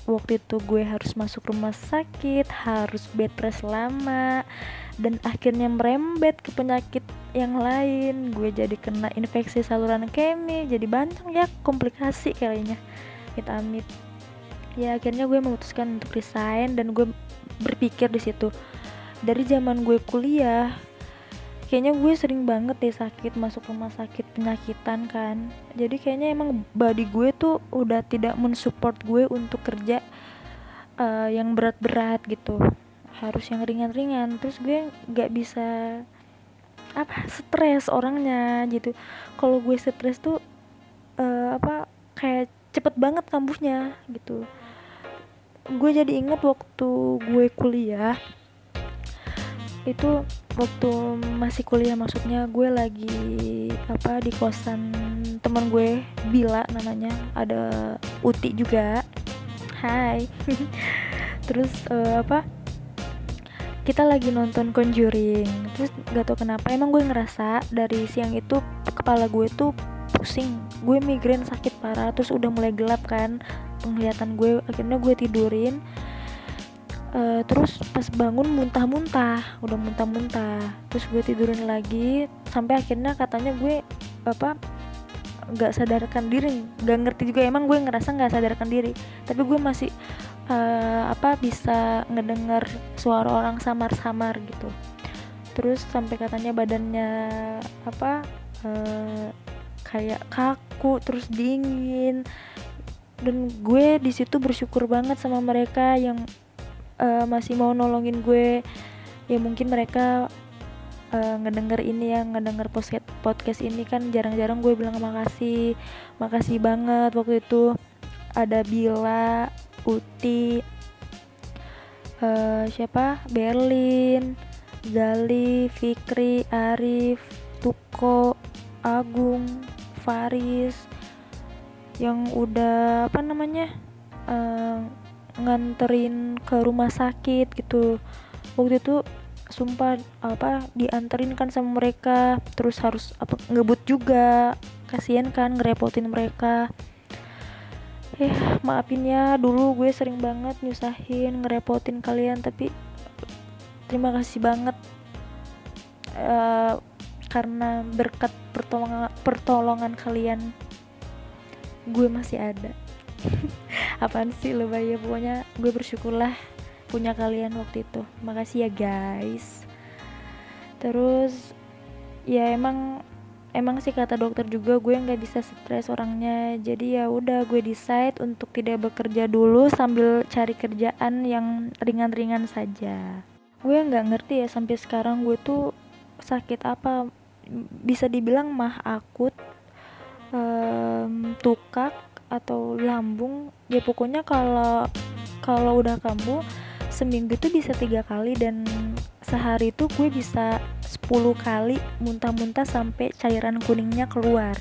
waktu itu gue harus masuk rumah sakit harus bed rest lama dan akhirnya merembet ke penyakit yang lain. Gue jadi kena infeksi saluran kemih jadi banyak ya komplikasi kayaknya. Kita amit. Ya akhirnya gue memutuskan untuk resign dan gue berpikir di situ. Dari zaman gue kuliah kayaknya gue sering banget deh sakit masuk rumah sakit penyakitan kan. Jadi kayaknya emang body gue tuh udah tidak mensupport gue untuk kerja eh, yang berat-berat gitu. Harus yang ringan-ringan. Terus gue nggak bisa apa stres orangnya gitu. Kalau gue stres tuh eh, apa kayak cepet banget kambuhnya gitu. Gue jadi inget waktu gue kuliah itu waktu masih kuliah maksudnya gue lagi apa di kosan teman gue Bila namanya ada Uti juga. Hai. Terus eh, apa kita lagi nonton Conjuring. Terus gak tau kenapa emang gue ngerasa dari siang itu kepala gue tuh pusing. Gue migrain sakit parah terus udah mulai gelap kan penglihatan gue. Akhirnya gue tidurin Eh, terus pas bangun muntah-muntah udah muntah-muntah. Terus gue tidurin lagi sampai akhirnya katanya gue apa nggak sadarkan diri. Nggak ngerti juga emang gue ngerasa nggak sadarkan diri. Tapi gue masih eh, apa bisa ngedenger suara orang samar-samar gitu. Terus sampai katanya badannya apa eh, kayak kaku terus dingin. Dan gue di situ bersyukur banget sama mereka yang eh, masih mau nolongin gue ya mungkin mereka eh, ngedenger ini ya ngedenger podcast podcast ini kan jarang-jarang gue bilang makasih makasih banget waktu itu ada Bila Uti eh, siapa? Berlin Gali Fikri Arif Tuko Agung Faris yang udah apa namanya eh, nganterin ke rumah sakit gitu. Waktu itu sumpah apa dianterin kan sama mereka. Terus harus apa ngebut juga. Kasihan kan ngerepotin mereka. Eh maafin ya dulu gue sering banget nyusahin ngerepotin kalian tapi terima kasih banget Eh, karena berkat pertolongan pertolongan kalian gue masih ada apaan sih lo ya pokoknya gue bersyukurlah punya kalian waktu itu. Makasih ya guys. Terus ya emang emang sih kata dokter juga gue nggak bisa stres orangnya. Jadi ya udah gue decide untuk tidak bekerja dulu sambil cari kerjaan yang ringan-ringan saja. Gue nggak ngerti ya sampai sekarang gue tuh sakit apa? Bisa dibilang mah akut em, tukak atau lambung ya pokoknya kalau kalau udah kambuh seminggu itu bisa tiga kali dan sehari itu gue bisa 10 kali muntah-muntah sampai cairan kuningnya keluar.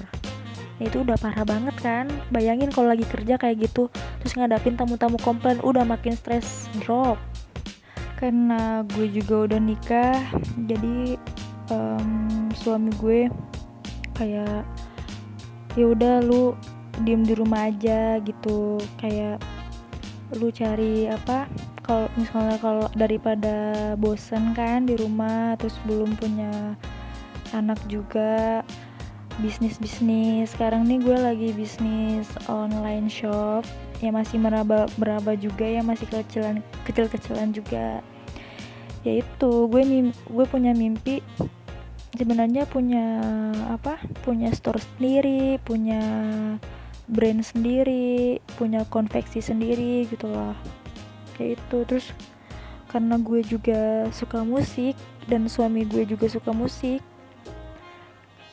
Nah, itu udah parah banget kan? Bayangin kalau lagi kerja kayak gitu terus ngadapin tamu-tamu komplain udah makin stres drop. Karena gue juga udah nikah jadi em, suami gue kayak ya udah lu diem di rumah aja gitu. Kayak lu cari apa kalau misalnya kalau daripada bosen kan di rumah terus belum punya anak juga bisnis bisnis sekarang nih gue lagi bisnis online shop. Ya masih meraba meraba juga ya masih kecilan kecil kecilan juga yaitu gue gue punya mimpi sebenarnya punya apa punya store sendiri punya brand sendiri punya konveksi sendiri gitu loh yaitu terus karena gue juga suka musik dan suami gue juga suka musik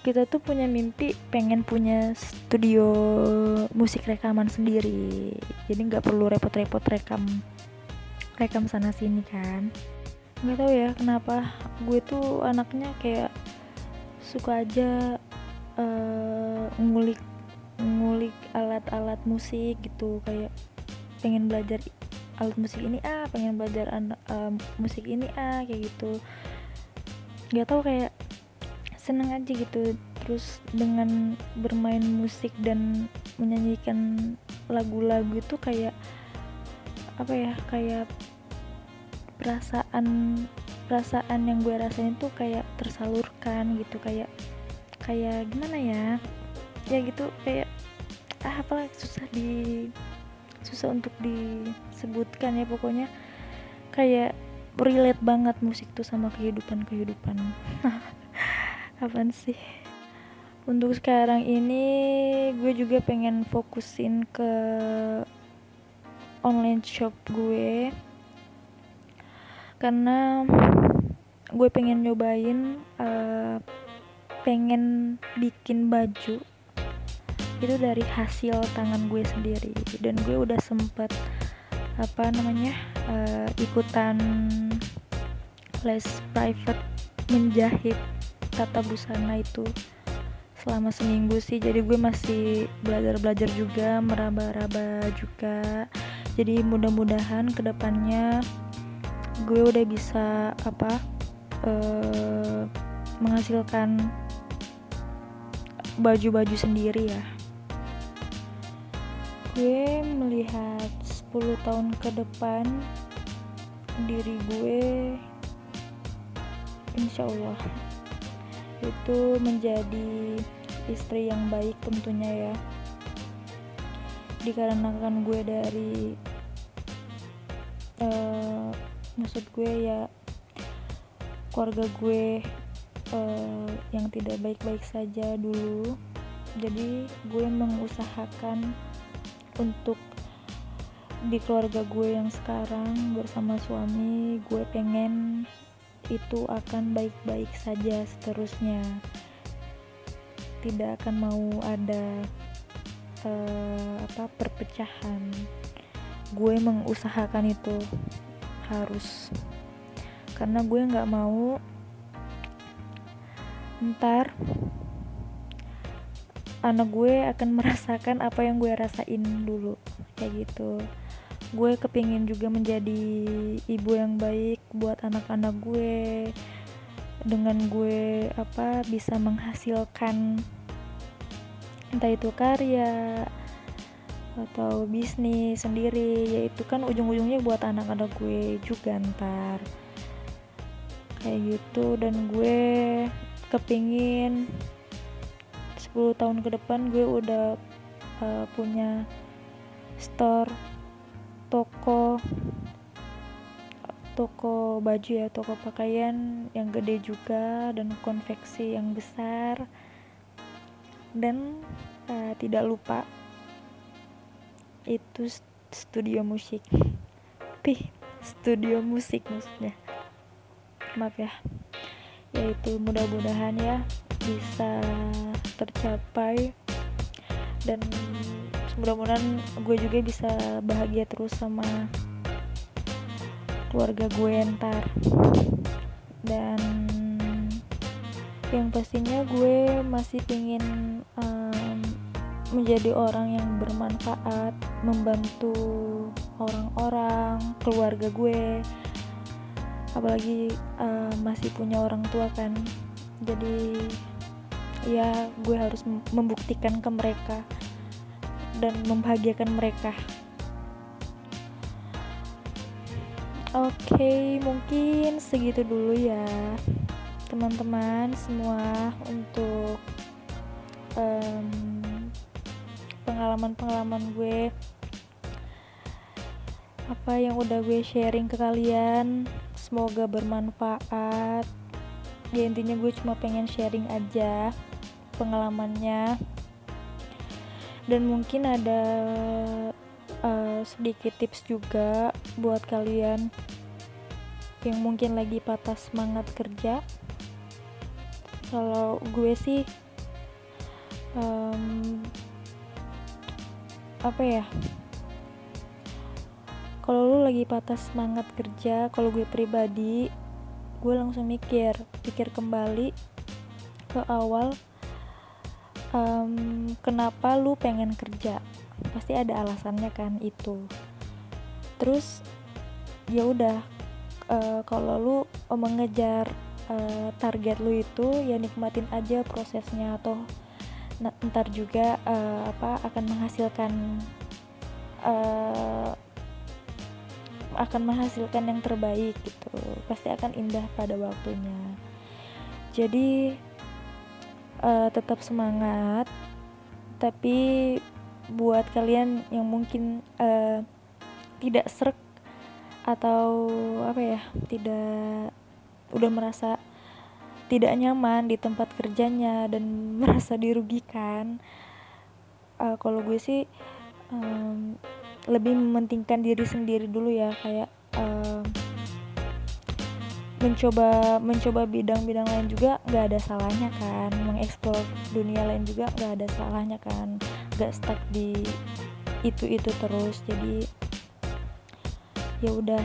kita tuh punya mimpi pengen punya studio musik rekaman sendiri. Jadi nggak perlu repot-repot rekam rekam sana sini kan. Nggak tahu ya kenapa gue tuh anaknya kayak suka aja uh, ngulik ngulik alat-alat musik gitu kayak pengen belajar alat musik ini ah pengen belajar uh, musik ini ah kayak gitu. Nggak tahu kayak seneng aja gitu. Terus dengan bermain musik dan menyanyikan lagu-lagu itu kayak apa ya kayak perasaan perasaan yang gue rasain tuh kayak tersalurkan gitu. Kayak kayak gimana ya ya gitu kayak ah apalah susah di susah untuk disebutkan ya pokoknya. Kayak relate banget musik tuh sama kehidupan kehidupan apaan sih? Untuk sekarang ini gue juga pengen fokusin ke online shop gue. Karena gue pengen nyobain uh, pengen bikin baju itu dari hasil tangan gue sendiri. Dan gue udah sempet apa namanya uh, ikutan les private menjahit tata busana itu selama seminggu sih. Jadi gue masih belajar-belajar juga meraba-raba juga. Jadi mudah-mudahan ke depannya gue udah bisa apa uh, menghasilkan baju-baju sendiri ya gue melihat 10 tahun ke depan diri gue insya Allah itu menjadi istri yang baik tentunya ya. Dikarenakan gue dari uh, maksud gue ya keluarga gue uh, yang tidak baik-baik saja dulu. Jadi gue mengusahakan untuk di keluarga gue yang sekarang bersama suami gue pengen itu akan baik-baik saja seterusnya. Tidak akan mau ada uh, apa perpecahan. Gue mengusahakan itu harus. Karena gue nggak mau ntar anak gue akan merasakan apa yang gue rasain dulu. Kayak gitu. Gue kepingin juga menjadi ibu yang baik buat anak-anak gue. Dengan gue apa bisa menghasilkan entah itu karya atau bisnis sendiri. Yaitu kan ujung-ujungnya buat anak-anak gue juga ntar. Kayak gitu. Dan gue kepingin 10 tahun ke depan gue udah uh, punya store toko toko baju ya toko pakaian yang gede juga dan konveksi yang besar. Dan uh, tidak lupa itu studio musik. Pih studio musik maksudnya. Maaf ya yaitu mudah-mudahan ya bisa tercapai. Dan mudah-mudahan gue juga bisa bahagia terus sama keluarga gue ntar. Dan yang pastinya gue masih ingin um, menjadi orang yang bermanfaat membantu orang-orang keluarga gue apalagi uh, masih punya orang tua kan. Jadi ya gue harus membuktikan ke mereka dan membahagiakan mereka. Oke, mungkin segitu dulu ya, teman-teman semua untuk em, pengalaman-pengalaman gue. Apa yang udah gue sharing ke kalian semoga bermanfaat. Ya intinya gue cuma pengen sharing aja pengalamannya. Dan mungkin ada uh, sedikit tips juga buat kalian yang mungkin lagi patah semangat kerja. Kalau gue sih em, apa ya kalau lu lagi patah semangat kerja kalau gue pribadi gue langsung mikir pikir kembali ke awal em, kenapa lu pengen kerja? Pasti ada alasannya kan itu. Terus ya udah eh, kalau lu mengejar eh, target lu itu ya nikmatin aja prosesnya atau ntar juga eh, apa akan menghasilkan eh, akan menghasilkan yang terbaik gitu. Pasti akan indah pada waktunya. Jadi eh, tetap semangat tapi buat kalian yang mungkin eh, tidak serak atau apa ya tidak udah merasa tidak nyaman di tempat kerjanya dan merasa dirugikan eh, kalau gue sih em, lebih mementingkan diri sendiri dulu ya kayak em, mencoba mencoba bidang-bidang lain juga nggak ada salahnya kan. Mengeksplor dunia lain juga nggak ada salahnya kan. Nggak stuck di itu itu terus. Jadi ya udah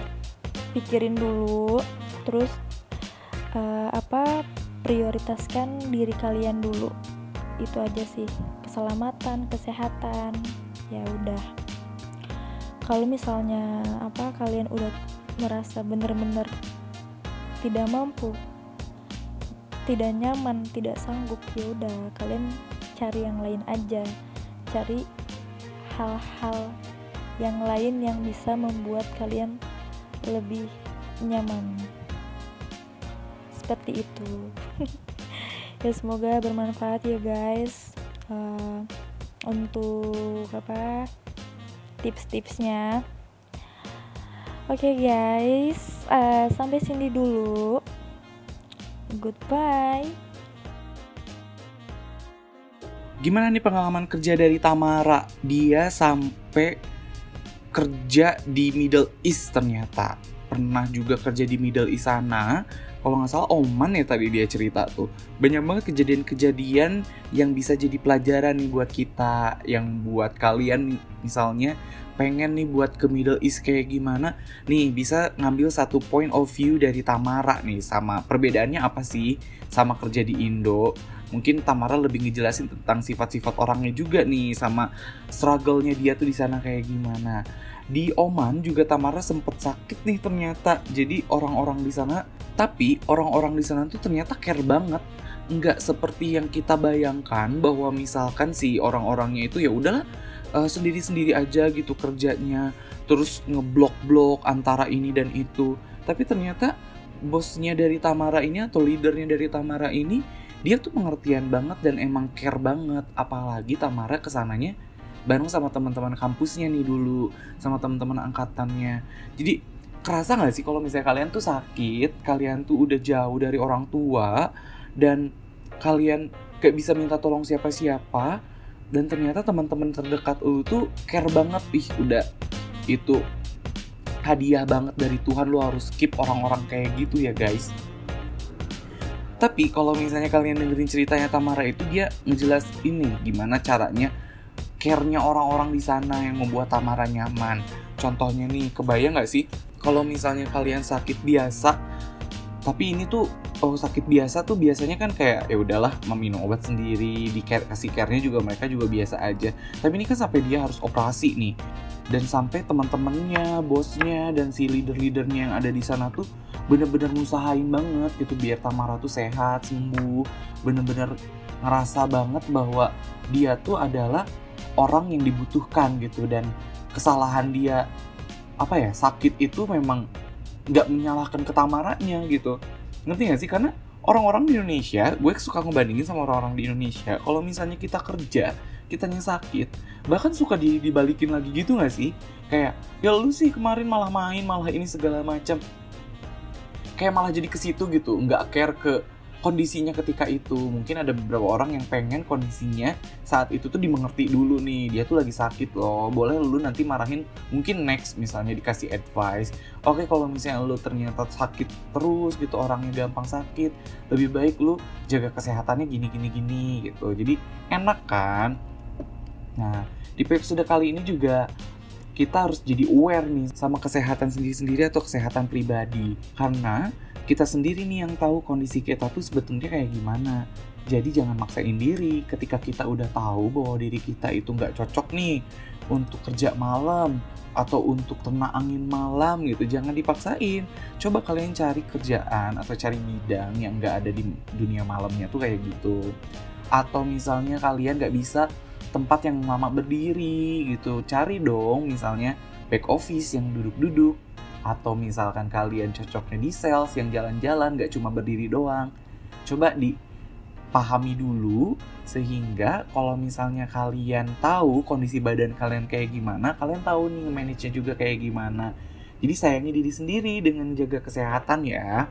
pikirin dulu. Terus eh, apa prioritaskan diri kalian dulu. Itu aja sih. Keselamatan kesehatan. Ya udah kalau misalnya apa kalian udah merasa bener-bener tidak mampu tidak nyaman tidak sanggup ya udah kalian cari yang lain aja. Cari hal-hal yang lain yang bisa membuat kalian lebih nyaman. Seperti itu. Ya semoga bermanfaat ya guys. Eh, untuk apa tips-tipsnya oke guys eh, sampai sini dulu goodbye Gimana nih pengalaman kerja dari Tamara? Dia sampai kerja di Middle East ternyata. Pernah juga kerja di Middle East sana. Kalau nggak salah Oman ya tadi dia cerita tuh. Banyak banget kejadian-kejadian yang bisa jadi pelajaran nih buat kita. Yang buat kalian misalnya pengen nih buat ke Middle East kayak gimana. Nih bisa ngambil satu point of view dari Tamara nih. Sama perbedaannya apa sih sama kerja di Indo mungkin Tamara lebih ngejelasin tentang sifat-sifat orangnya juga nih sama struggle-nya dia tuh di sana kayak gimana. Di Oman juga Tamara sempet sakit nih ternyata. Jadi orang-orang di sana, tapi orang-orang di sana tuh ternyata care banget. Nggak seperti yang kita bayangkan bahwa misalkan si orang-orangnya itu ya udahlah eh, sendiri-sendiri aja gitu kerjanya, terus ngeblok-blok antara ini dan itu. Tapi ternyata bosnya dari Tamara ini atau leadernya dari Tamara ini dia tuh pengertian banget dan emang care banget apalagi Tamara ke sananya bareng sama teman-teman kampusnya nih dulu sama teman-teman angkatannya. Jadi kerasa nggak sih kalau misalnya kalian tuh sakit kalian tuh udah jauh dari orang tua dan kalian kayak bisa minta tolong siapa-siapa dan ternyata teman-teman terdekat lu tuh care banget ih udah itu hadiah banget dari Tuhan lu harus keep orang-orang kayak gitu ya guys. Tapi kalau misalnya kalian dengerin ceritanya Tamara itu dia ngejelas ini gimana caranya care-nya orang-orang di sana yang membuat Tamara nyaman. Contohnya nih, kebayang nggak sih kalau misalnya kalian sakit biasa, tapi ini tuh oh sakit biasa tuh biasanya kan kayak ya udahlah meminum obat sendiri, di care, kasih care-nya juga mereka juga biasa aja. Tapi ini kan sampai dia harus operasi nih. Dan sampai teman-temannya, bosnya dan si leader-leadernya yang ada di sana tuh bener-bener ngusahain banget gitu biar Tamara tuh sehat, sembuh, bener-bener ngerasa banget bahwa dia tuh adalah orang yang dibutuhkan gitu. Dan kesalahan dia apa ya sakit itu memang nggak menyalahkan ketamaranya gitu. Ngerti gak sih? Karena orang-orang di Indonesia gue suka ngebandingin sama orang-orang di Indonesia. Kalau misalnya kita kerja kitanya sakit bahkan suka di, dibalikin lagi gitu gak sih? Kayak ya lu sih kemarin malah main malah ini segala macam. Kayak malah jadi ke situ gitu nggak care ke kondisinya ketika itu. Mungkin ada beberapa orang yang pengen kondisinya saat itu tuh dimengerti dulu nih. Dia tuh lagi sakit loh. Boleh lu nanti marahin mungkin next misalnya dikasih advice oke kalau misalnya lu ternyata sakit terus gitu orangnya gampang sakit lebih baik lu jaga kesehatannya gini gini gini gitu. Jadi enak kan? Nah di episode kali ini juga kita harus jadi aware nih sama kesehatan sendiri-sendiri atau kesehatan pribadi. Karena kita sendiri nih yang tahu kondisi kita tuh sebetulnya kayak gimana. Jadi jangan maksain diri ketika kita udah tahu bahwa diri kita itu nggak cocok nih untuk kerja malam atau untuk ternak angin malam gitu. Jangan dipaksain. Coba kalian cari kerjaan atau cari bidang yang nggak ada di dunia malamnya tuh kayak gitu. Atau misalnya kalian nggak bisa tempat yang lama berdiri gitu. Cari dong misalnya back office yang duduk-duduk atau misalkan kalian cocoknya di sales yang jalan-jalan gak cuma berdiri doang. Coba dipahami dulu sehingga kalau misalnya kalian tahu kondisi badan kalian kayak gimana kalian tahu nih manage nya juga kayak gimana. Jadi sayangi diri sendiri dengan jaga kesehatan ya.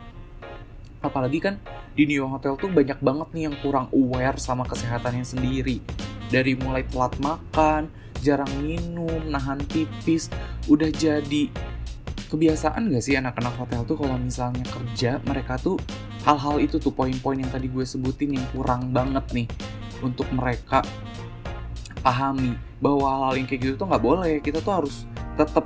Apalagi kan di New Hotel tuh banyak banget nih yang kurang aware sama kesehatannya sendiri. Dari mulai telat makan jarang minum nahan pipis udah jadi kebiasaan gak sih anak-anak hotel tuh kalau misalnya kerja mereka tuh hal-hal itu tuh poin-poin yang tadi gue sebutin yang kurang banget nih untuk mereka pahami bahwa hal-hal yang kayak gitu tuh nggak boleh. Kita tuh harus tetap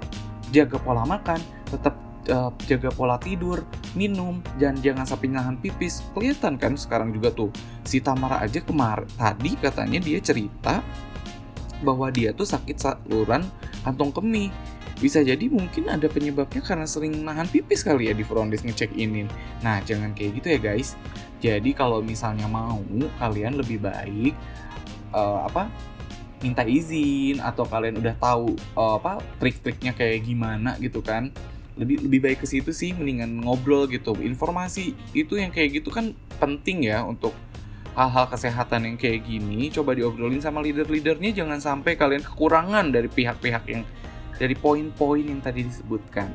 jaga pola makan tetap uh, jaga pola tidur minum dan jangan sampai nahan pipis. Kelihatan kan sekarang juga tuh si Tamara aja kemarin tadi katanya dia cerita bahwa dia tuh sakit saluran kantong kemih bisa jadi mungkin ada penyebabnya karena sering nahan pipis kali ya di front desk ngecek ini. Nah, jangan kayak gitu ya guys. Jadi kalau misalnya mau kalian lebih baik uh, apa minta izin atau kalian udah tahu uh, apa trik-triknya kayak gimana gitu kan. Lebih lebih baik ke situ sih mendingan ngobrol gitu. Informasi itu yang kayak gitu kan penting ya untuk hal-hal kesehatan yang kayak gini coba diobrolin sama leader-leadernya jangan sampai kalian kekurangan dari pihak-pihak yang dari poin-poin yang tadi disebutkan.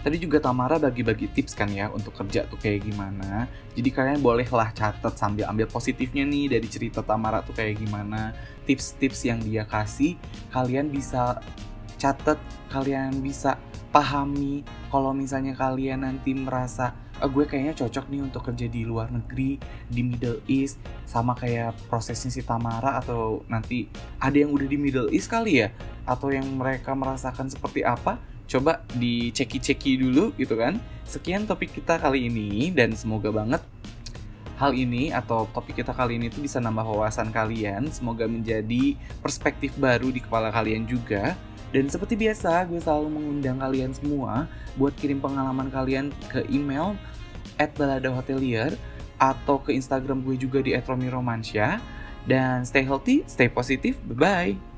Tadi juga Tamara bagi-bagi tips kan ya untuk kerja tuh kayak gimana. Jadi kalian bolehlah catat sambil ambil positifnya nih dari cerita Tamara tuh kayak gimana. Tips-tips yang dia kasih kalian bisa catat, kalian bisa pahami kalau misalnya kalian nanti merasa oh, gue kayaknya cocok nih untuk kerja di luar negeri di Middle East sama kayak prosesnya si Tamara atau nanti ada yang udah di Middle East kali ya? Atau yang mereka merasakan seperti apa? Coba diceki-ceki dulu gitu kan. Sekian topik kita kali ini dan semoga banget hal ini atau topik kita kali ini tuh bisa nambah wawasan kalian. Semoga menjadi perspektif baru di kepala kalian juga dan seperti biasa, gue selalu mengundang kalian semua buat kirim pengalaman kalian ke email at balada hotelier atau ke Instagram gue juga di @romiromansyah. Dan stay healthy, stay positif, bye-bye.